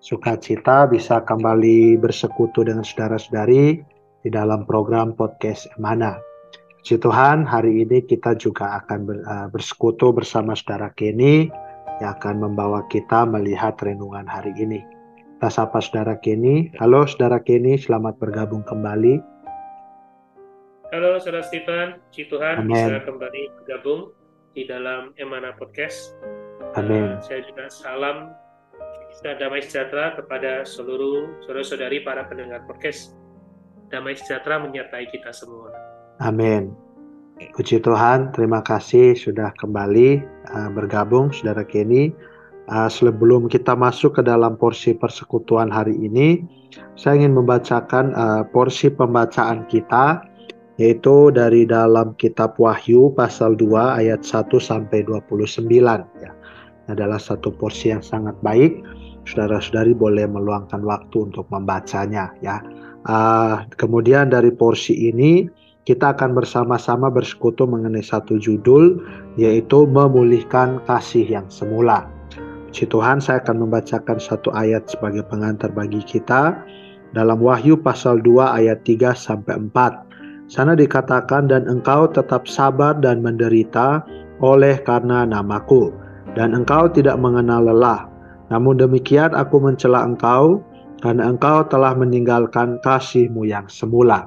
Sukacita bisa kembali bersekutu dengan saudara-saudari di dalam program podcast Emana. Puji Tuhan, hari ini kita juga akan eh, bersekutu bersama saudara Kenny yang akan membawa kita melihat renungan hari ini. Kita sapa saudara Kenny. Halo saudara Kenny, selamat bergabung kembali. Halo saudara Stephen, Puji Tuhan Amen. bisa kembali bergabung di dalam Emana Podcast. Amin. Uh, saya juga salam dan damai sejahtera kepada seluruh saudara-saudari para pendengar podcast. Damai sejahtera menyertai kita semua. Amin. Puji Tuhan, terima kasih sudah kembali uh, bergabung saudara Kenny. Uh, sebelum kita masuk ke dalam porsi persekutuan hari ini, saya ingin membacakan uh, porsi pembacaan kita yaitu dari dalam kitab Wahyu pasal 2 ayat 1 sampai 29 ya. Adalah satu porsi yang sangat baik. Saudara-saudari boleh meluangkan waktu untuk membacanya ya. Uh, kemudian dari porsi ini kita akan bersama-sama bersekutu mengenai satu judul yaitu memulihkan kasih yang semula. Puji Tuhan, saya akan membacakan satu ayat sebagai pengantar bagi kita dalam Wahyu pasal 2 ayat 3 sampai 4. Sana dikatakan dan engkau tetap sabar dan menderita oleh karena namaku dan engkau tidak mengenal lelah. Namun demikian aku mencela engkau karena engkau telah meninggalkan kasihmu yang semula.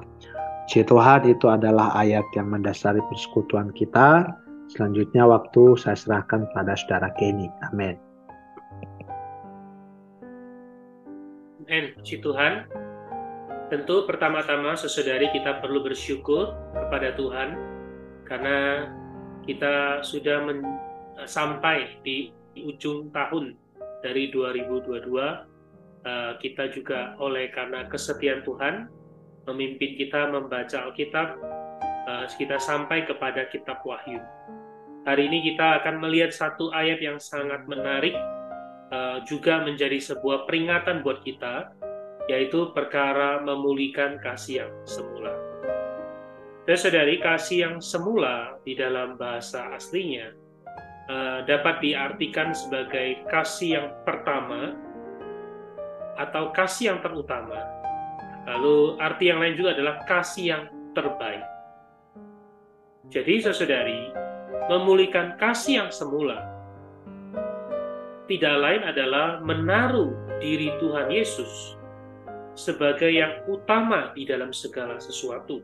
Puji Tuhan itu adalah ayat yang mendasari persekutuan kita. Selanjutnya waktu saya serahkan pada saudara Kenny. Amin. Amin. Puji Tuhan. Tentu pertama-tama sesaudari kita perlu bersyukur kepada Tuhan karena kita sudah sampai di ujung tahun dari 2022 uh, kita juga oleh karena kesetiaan Tuhan memimpin kita membaca Alkitab uh, kita sampai kepada kitab Wahyu. Hari ini kita akan melihat satu ayat yang sangat menarik juga menjadi sebuah peringatan buat kita yaitu perkara memulihkan kasih yang semula. Dan saudari, kasih yang semula di dalam bahasa aslinya uh, dapat diartikan sebagai kasih yang pertama atau kasih yang terutama. Lalu arti yang lain juga adalah kasih yang terbaik. Jadi saudari, memulihkan kasih yang semula tidak lain adalah menaruh diri Tuhan Yesus sebagai yang utama di dalam segala sesuatu.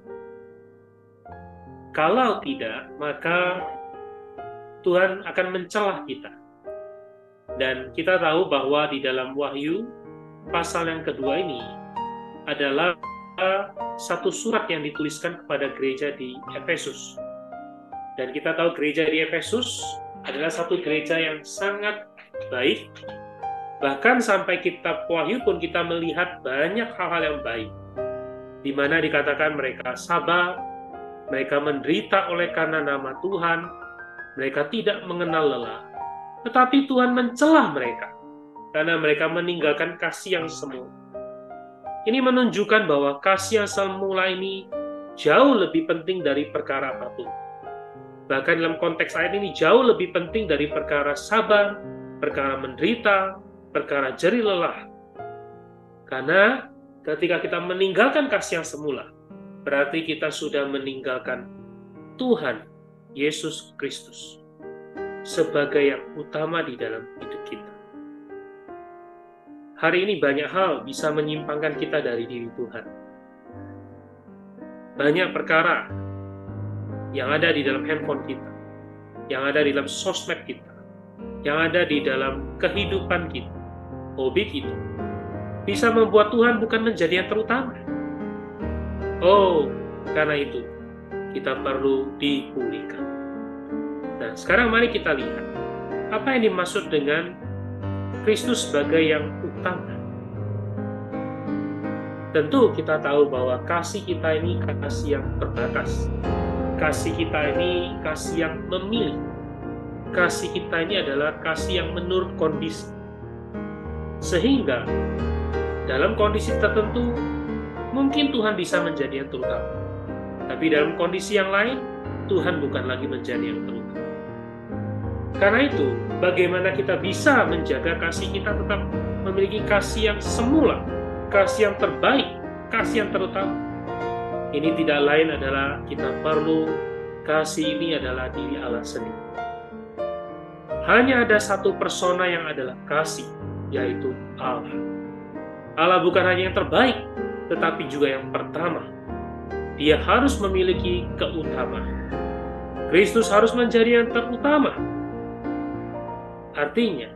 Kalau tidak, maka Tuhan akan mencelah kita. Dan kita tahu bahwa di dalam Wahyu pasal yang kedua ini adalah satu surat yang dituliskan kepada gereja di Efesus. Dan kita tahu gereja di Efesus adalah satu gereja yang sangat baik, Bahkan sampai kitab Wahyu pun kita melihat banyak hal-hal yang baik. Di mana dikatakan mereka sabar, mereka menderita oleh karena nama Tuhan, mereka tidak mengenal lelah. Tetapi Tuhan mencelah mereka karena mereka meninggalkan kasih yang semu. Ini menunjukkan bahwa kasih yang semula ini jauh lebih penting dari perkara apa pun. Bahkan dalam konteks ayat ini jauh lebih penting dari perkara sabar, perkara menderita, perkara jeri lelah. Karena ketika kita meninggalkan kasih yang semula, berarti kita sudah meninggalkan Tuhan Yesus Kristus sebagai yang utama di dalam hidup kita. Hari ini banyak hal bisa menyimpangkan kita dari diri Tuhan. Banyak perkara yang ada di dalam handphone kita, yang ada di dalam sosmed kita, yang ada di dalam kehidupan kita, hobi kita, bisa membuat Tuhan bukan menjadi yang terutama. Oh, karena itu kita perlu dipulihkan. Nah, sekarang mari kita lihat apa yang dimaksud dengan Kristus sebagai yang utama. Tentu kita tahu bahwa kasih kita ini kasih yang terbatas. Kasih kita ini kasih yang memilih. Kasih kita ini adalah kasih yang menurut kondisi. Sehingga dalam kondisi tertentu mungkin Tuhan bisa menjadi yang terutama. Tapi dalam kondisi yang lain, Tuhan bukan lagi menjadi yang terutama. Karena itu, bagaimana kita bisa menjaga kasih kita tetap memiliki kasih yang semula, kasih yang terbaik, kasih yang terutama. Ini tidak lain adalah kita perlu kasih ini adalah diri Allah sendiri. Hanya ada satu persona yang adalah kasih, yaitu Allah. Allah bukan hanya yang terbaik, tetapi juga yang pertama. Dia harus memiliki keutamaan. Kristus harus menjadi yang terutama. Artinya,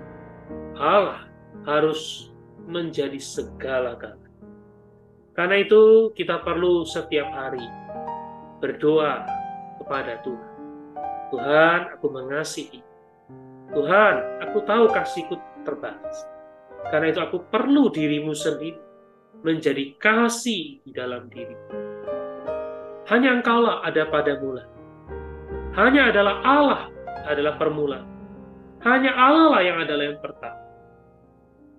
Allah harus menjadi segala-galanya. Karena itu kita perlu setiap hari berdoa kepada Tuhan. Tuhan, aku mengasihi. Tuhan, aku tahu kasihku terbatas. Karena itu aku perlu dirimu sendiri menjadi kasih di dalam diri. Hanya engkaulah ada pada mula. Hanya adalah Allah adalah permulaan. Hanya Allah lah yang adalah yang pertama.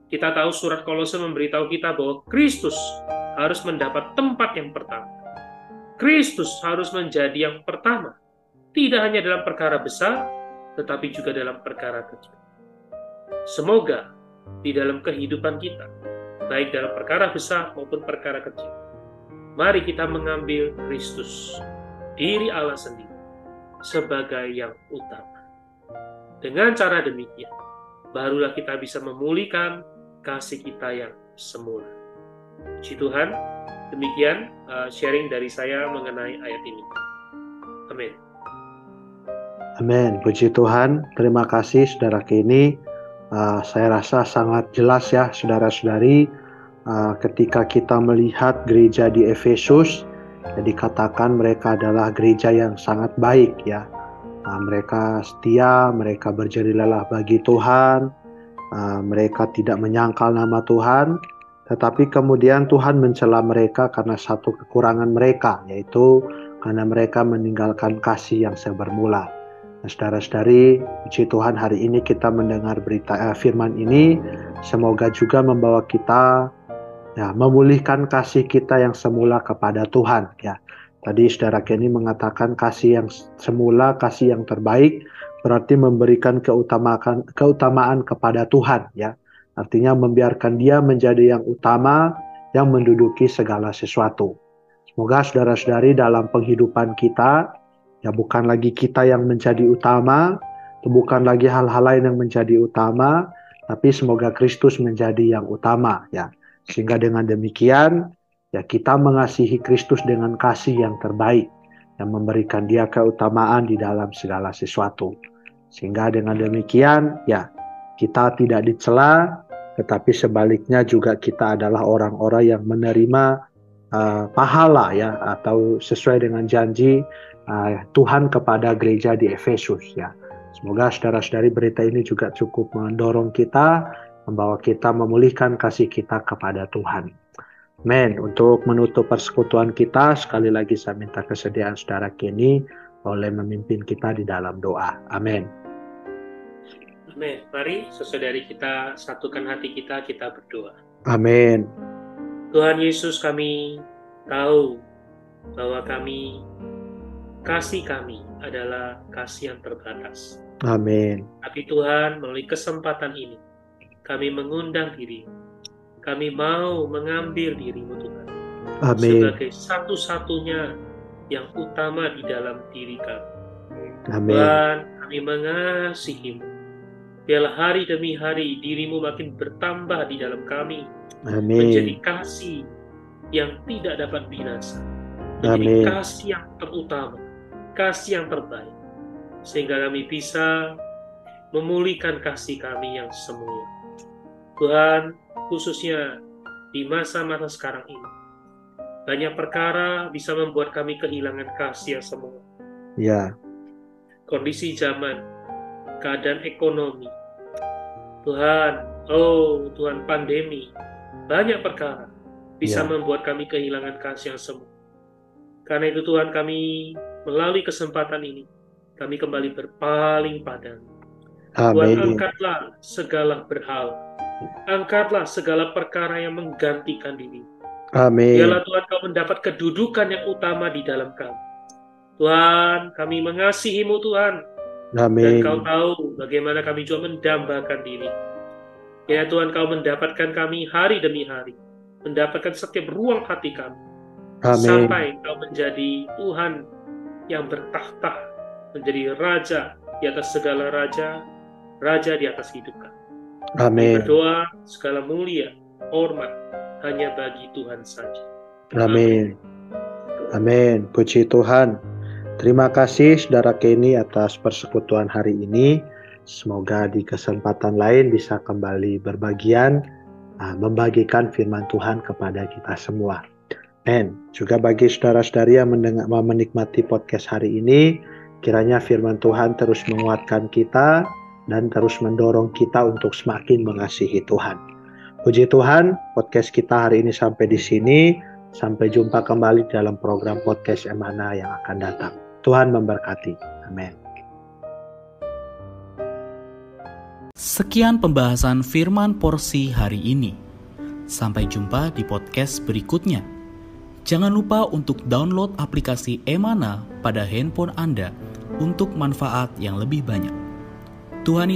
Kita tahu surat Kolose memberitahu kita bahwa Kristus harus mendapat tempat yang pertama. Kristus harus menjadi yang pertama, tidak hanya dalam perkara besar, tetapi juga dalam perkara kecil. Semoga di dalam kehidupan kita, baik dalam perkara besar maupun perkara kecil, mari kita mengambil Kristus, diri Allah sendiri, sebagai yang utama. Dengan cara demikian, barulah kita bisa memulihkan kasih kita yang semula. Puji Tuhan, demikian uh, sharing dari saya mengenai ayat ini. Amin. Amin. Puji Tuhan. Terima kasih saudara Kini. Uh, saya rasa sangat jelas ya saudara-saudari uh, ketika kita melihat gereja di Efesus dikatakan mereka adalah gereja yang sangat baik ya. Uh, mereka setia, mereka berjari lelah bagi Tuhan, uh, mereka tidak menyangkal nama Tuhan, tetapi kemudian Tuhan mencela mereka karena satu kekurangan mereka, yaitu karena mereka meninggalkan kasih yang sebermula. Nah, saudara-saudari, puji Tuhan hari ini kita mendengar berita eh, firman ini, semoga juga membawa kita ya memulihkan kasih kita yang semula kepada Tuhan ya. Tadi saudara Kenny mengatakan kasih yang semula, kasih yang terbaik berarti memberikan keutamaan keutamaan kepada Tuhan ya Artinya membiarkan dia menjadi yang utama yang menduduki segala sesuatu. Semoga saudara-saudari dalam penghidupan kita, ya bukan lagi kita yang menjadi utama, bukan lagi hal-hal lain yang menjadi utama, tapi semoga Kristus menjadi yang utama ya. Sehingga dengan demikian ya kita mengasihi Kristus dengan kasih yang terbaik yang memberikan dia keutamaan di dalam segala sesuatu. Sehingga dengan demikian ya kita tidak dicela, tetapi sebaliknya juga kita adalah orang-orang yang menerima uh, pahala ya atau sesuai dengan janji uh, Tuhan kepada gereja di Efesus ya. Semoga saudara-saudari berita ini juga cukup mendorong kita, membawa kita memulihkan kasih kita kepada Tuhan. Men, untuk menutup persekutuan kita, sekali lagi saya minta kesediaan saudara kini oleh memimpin kita di dalam doa. Amin. Amin. Mari sesaudari kita satukan hati kita, kita berdoa. Amin. Tuhan Yesus kami tahu bahwa kami kasih kami adalah kasih yang terbatas. Amin. Tapi Tuhan melalui kesempatan ini kami mengundang diri. Kami mau mengambil dirimu Tuhan. Amin. Sebagai satu-satunya yang utama di dalam diri kami. Amin. Tuhan, kami mengasihimu biarlah hari demi hari dirimu makin bertambah di dalam kami. Amin. Menjadi kasih yang tidak dapat binasa. Menjadi Amin. kasih yang terutama. Kasih yang terbaik. Sehingga kami bisa memulihkan kasih kami yang semula. Tuhan, khususnya di masa-masa sekarang ini, banyak perkara bisa membuat kami kehilangan kasih yang semula. Ya. Kondisi zaman, keadaan ekonomi. Tuhan, oh Tuhan pandemi, banyak perkara bisa Ya. membuat kami kehilangan kasih yang semu. Karena itu Tuhan kami melalui kesempatan ini, kami kembali berpaling padamu. Tuhan angkatlah segala berhala. Angkatlah segala perkara yang menggantikan diri. Amin. Biarlah Tuhan kau mendapat kedudukan yang utama di dalam kami. Tuhan, kami mengasihimu Tuhan. Dan Amin. kau tahu bagaimana kami juga mendambakan diri. Ya Tuhan, kau mendapatkan kami hari demi hari. Mendapatkan setiap ruang hati kami. Amin. Sampai kau menjadi Tuhan yang bertahta. Menjadi Raja di atas segala Raja. Raja di atas hidup kami. Amin. berdoa segala mulia, hormat hanya bagi Tuhan saja. Amin. Amin. Puji Tuhan. Terima kasih Saudara Kenny atas persekutuan hari ini. Semoga di kesempatan lain bisa kembali berbagian ah, membagikan firman Tuhan kepada kita semua. Dan juga bagi saudara-saudari yang mendengar, menikmati podcast hari ini, kiranya firman Tuhan terus menguatkan kita dan terus mendorong kita untuk semakin mengasihi Tuhan. Puji Tuhan, podcast kita hari ini sampai di sini. Sampai jumpa kembali dalam program podcast Emana yang akan datang. Tuhan memberkati. Amin. Sekian pembahasan firman porsi hari ini. Sampai jumpa di podcast berikutnya. Jangan lupa untuk download aplikasi Emana pada handphone Anda untuk manfaat yang lebih banyak. Tuhan